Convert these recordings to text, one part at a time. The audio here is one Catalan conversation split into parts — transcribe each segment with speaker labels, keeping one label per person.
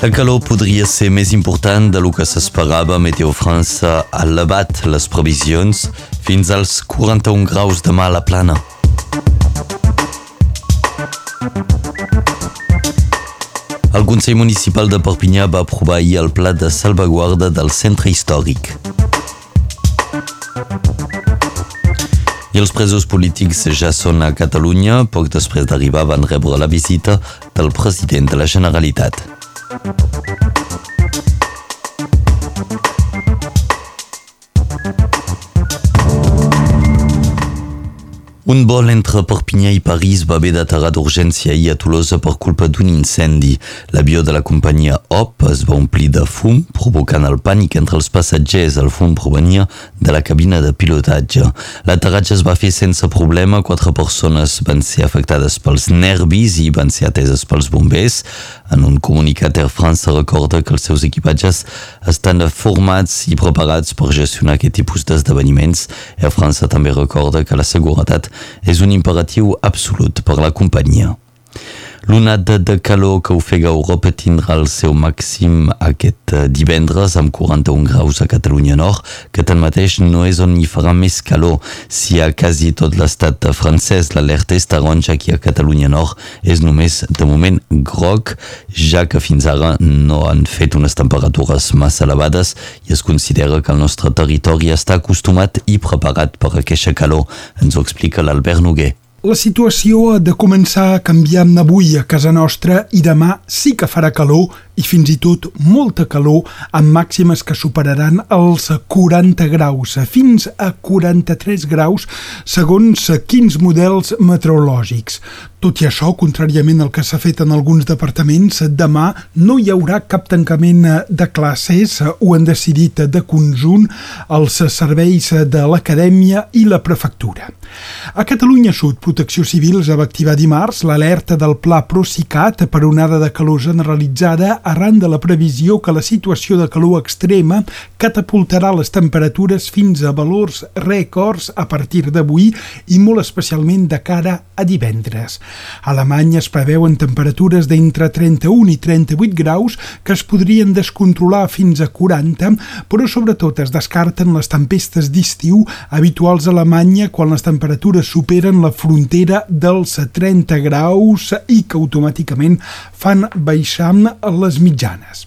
Speaker 1: El calor podria ser més important de lo que s'esperava Meteo França ha elevat les previsions fins als 41 graus demà a la plana. El Consell Municipal de Perpinyà va aprovar ahir el pla de salvaguarda del centre històric. Els presos polítics ja són a Catalunya. Poc després d'arribar van rebre la visita del president de la Generalitat. Un vol entre Perpinyà i París va haver d'aterrar d'urgència ahir a Tolosa per culpa d'un incendi. L'avió de la companyia HOP es va omplir de fum, provocant el pànic entre els passatgers. El fum provenia de la cabina de pilotatge. L'aterratge es va fer sense problema. Quatre persones van ser afectades pels nervis i van ser ateses pels bombers. En un comunicat, Air France recorda que els seus equipatges estan formats i preparats per gestionar aquest tipus d'esdeveniments. Air France també recorda que la seguretat és un imperatiu absolut per la companyia. L'onada de calor que ofega Europa tindrà el seu màxim aquest divendres amb 41 graus a Catalunya Nord, que tanmateix no és on hi farà més calor. Si a quasi tot l'estat francès l'alerta és taronja aquí a Catalunya Nord és només de moment groc, ja que fins ara no han fet unes temperatures massa elevades i es considera que el nostre territori està acostumat i preparat per aquesta calor. Ens ho explica l'Albert Noguer.
Speaker 2: La situació ha de començar a canviar avui a casa nostra i demà sí que farà calor i fins i tot molta calor amb màximes que superaran els 40 graus, fins a 43 graus segons quins models meteorològics. Tot i això, contràriament al que s'ha fet en alguns departaments, demà no hi haurà cap tancament de classes, ho han decidit de conjunt els serveis de l'acadèmia i la prefectura. A Catalunya Sud, Protecció Civil va activar dimarts l'alerta del Pla Procicat per onada de calor generalitzada arran de la previsió que la situació de calor extrema catapultarà les temperatures fins a valors rècords a partir d'avui i molt especialment de cara a divendres. A Alemanya es preveuen temperatures d'entre 31 i 38 graus que es podrien descontrolar fins a 40, però sobretot es descarten les tempestes d'estiu habituals a Alemanya quan les temperatures superen la frontera dels 30 graus i que automàticament fan baixar les mitjanes.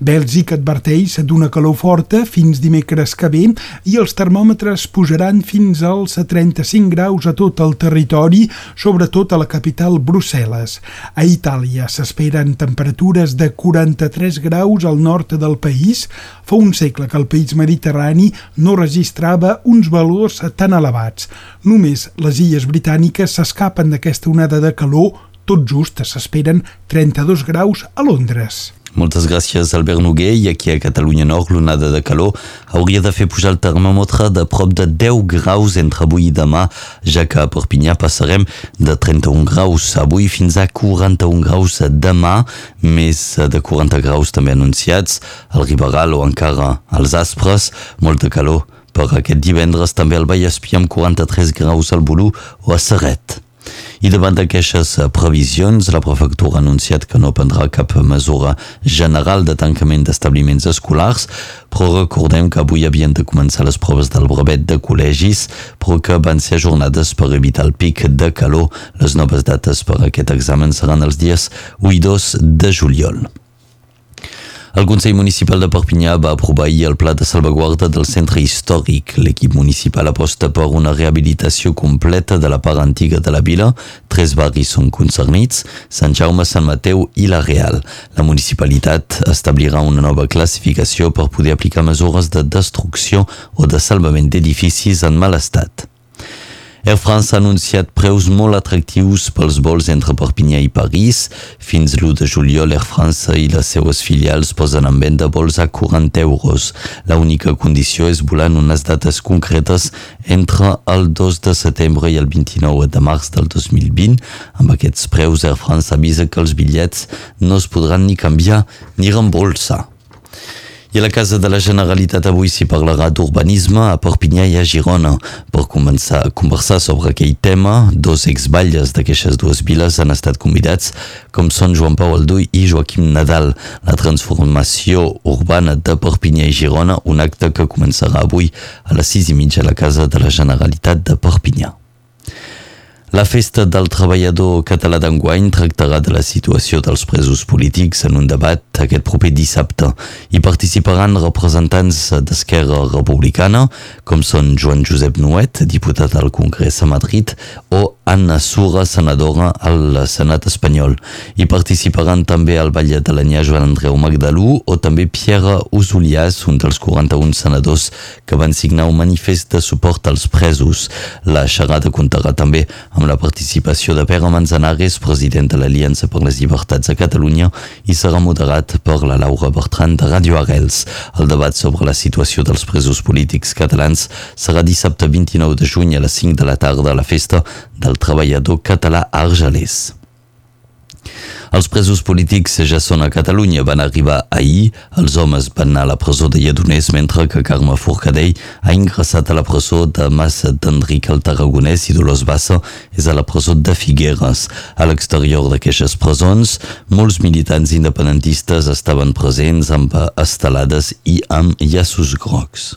Speaker 2: Bèlgica adverteix d'una calor forta fins dimecres que ve i els termòmetres pujaran fins als 35 graus a tot el territori, sobretot a la capital Brussel·les. A Itàlia s'esperen temperatures de 43 graus al nord del país. Fa un segle que el país mediterrani no registrava uns valors tan elevats. Només les illes britàniques s'escapen d'aquesta onada de calor tot just s'esperen 32 graus a Londres.
Speaker 1: Moltes gràcies, Albert Noguer. I aquí a Catalunya Nord, l'onada de calor hauria de fer pujar el termòmetre de prop de 10 graus entre avui i demà, ja que a Perpinyà passarem de 31 graus avui fins a 41 graus demà, més de 40 graus també anunciats al Riberal o encara als Aspres. Molta calor per aquest divendres també al Vallespí amb 43 graus al Bolú o a Serret. I davant d'aquestes previsions, la prefectura ha anunciat que no prendrà cap mesura general de tancament d'establiments escolars, però recordem que avui havien de començar les proves del brevet de col·legis, però que van ser ajornades per evitar el pic de calor. Les noves dates per aquest examen seran els dies 1 i 2 de juliol. El Consell Municipal de Perpinyà va aprovar ahir el pla de salvaguarda del centre històric. L'equip municipal aposta per una rehabilitació completa de la part antiga de la vila. Tres barris són concernits, Sant Jaume, Sant Mateu i la Real. La municipalitat establirà una nova classificació per poder aplicar mesures de destrucció o de salvament d'edificis en mal estat. Air France ha anunciat preus molt atractius pels vols entre Perpinyà i París. Fins l'1 de juliol, Air France i les seues filials posen en venda vols a 40 euros. La única condició és volar en unes dates concretes entre el 2 de setembre i el 29 de març del 2020. Amb aquests preus, Air France avisa que els bitllets no es podran ni canviar ni reembolsar. I a la Casa de la Generalitat avui s'hi parlarà d'urbanisme a Perpinyà i a Girona. Per començar a conversar sobre aquell tema, dos exbatlles d'aquestes dues viles han estat convidats, com són Joan Pau Alduy i Joaquim Nadal. La transformació urbana de Perpinyà i Girona, un acte que començarà avui a les sis i mitja a la Casa de la Generalitat de Perpinyà. La festa del treballador català d'enguany tractarà de la situació dels presos polítics en un debat aquest proper dissabte. Hi participaran representants d'Esquerra Republicana, com són Joan Josep Nuet, diputat al Congrés a Madrid, o Anna Sura, senadora al Senat espanyol. Hi participaran també al Ball de l'Anyà Joan Andreu Magdalú o també Pierre Usulias, un dels 41 senadors que van signar un manifest de suport als presos. La xerrada comptarà també amb la participació de Pere Manzanares, president de l'Aliança per les Llibertats a Catalunya, i serà moderat per la Laura Bertran de Radio Arrels. El debat sobre la situació dels presos polítics catalans serà dissabte 29 de juny a les 5 de la tarda a la festa del treballador català argelès. Els presos polítics ja són a Catalunya, van arribar ahir. Els homes van anar a la presó de Lledoners, mentre que Carme Forcadell ha ingressat a la presó de Mas d'Enric el Tarragonès i Dolors Bassa és a la presó de Figueres. A l'exterior d'aquestes presons, molts militants independentistes estaven presents amb estelades i amb llaços grocs.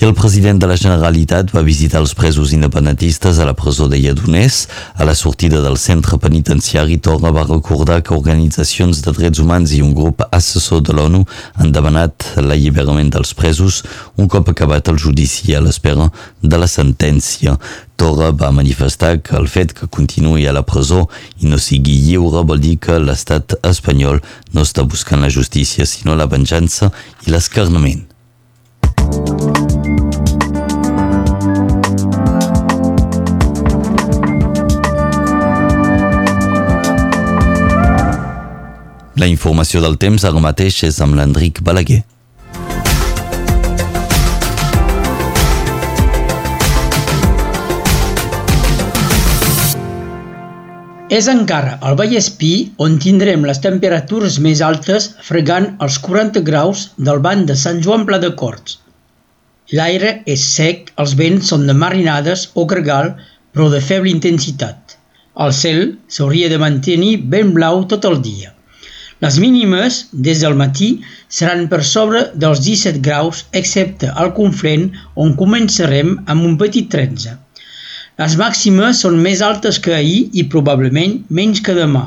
Speaker 1: I el president de la Generalitat va visitar els presos independentistes a la presó de Lledoners. A la sortida del centre penitenciari, Torra va recordar que organitzacions de drets humans i un grup assessor de l'ONU han demanat l'alliberament dels presos un cop acabat el judici a l'espera de la sentència. Torra va manifestar que el fet que continuï a la presó i no sigui lliure vol dir que l'estat espanyol no està buscant la justícia sinó la venjança i l'escarnament. La informació del temps ara mateix és amb l'Enric Balaguer.
Speaker 3: És encara al Vallespí on tindrem les temperatures més altes fregant els 40 graus del banc de Sant Joan Pla de Corts. L'aire és sec, els vents són de marinades o gregal, però de feble intensitat. El cel s'hauria de mantenir ben blau tot el dia. Les mínimes, des del matí, seran per sobre dels 17 graus, excepte al Conflent, on començarem amb un petit 13. Les màximes són més altes que ahir i probablement menys que demà.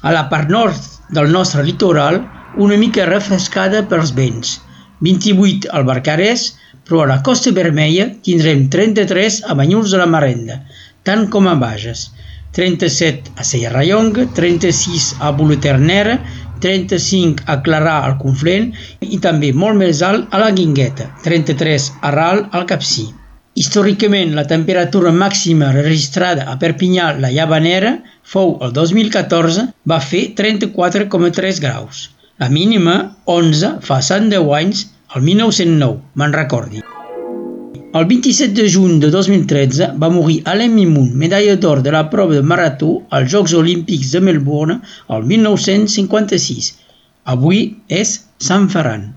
Speaker 3: A la part nord del nostre litoral, una mica refrescada pels vents. 28 al Barcarès, però a la Costa Vermella tindrem 33 a Banyuls de la Marenda, tant com a Bages. 37 a Serrallonga, 36 a Boloternera, 35 a Clarà al Conflent i també molt més alt a la Guingueta, 33 a Ral al Capcí. Històricament, la temperatura màxima registrada a Perpinyà, la Llavanera, fou el 2014, va fer 34,3 graus. La mínima, 11, fa 110 anys, el 1909, me'n recordi. El 27 de juny de 2013 va morir Alain Mimoun, medalla d'or de la prova de marató als Jocs Olímpics de Melbourne el 1956. Avui és Sant Ferran.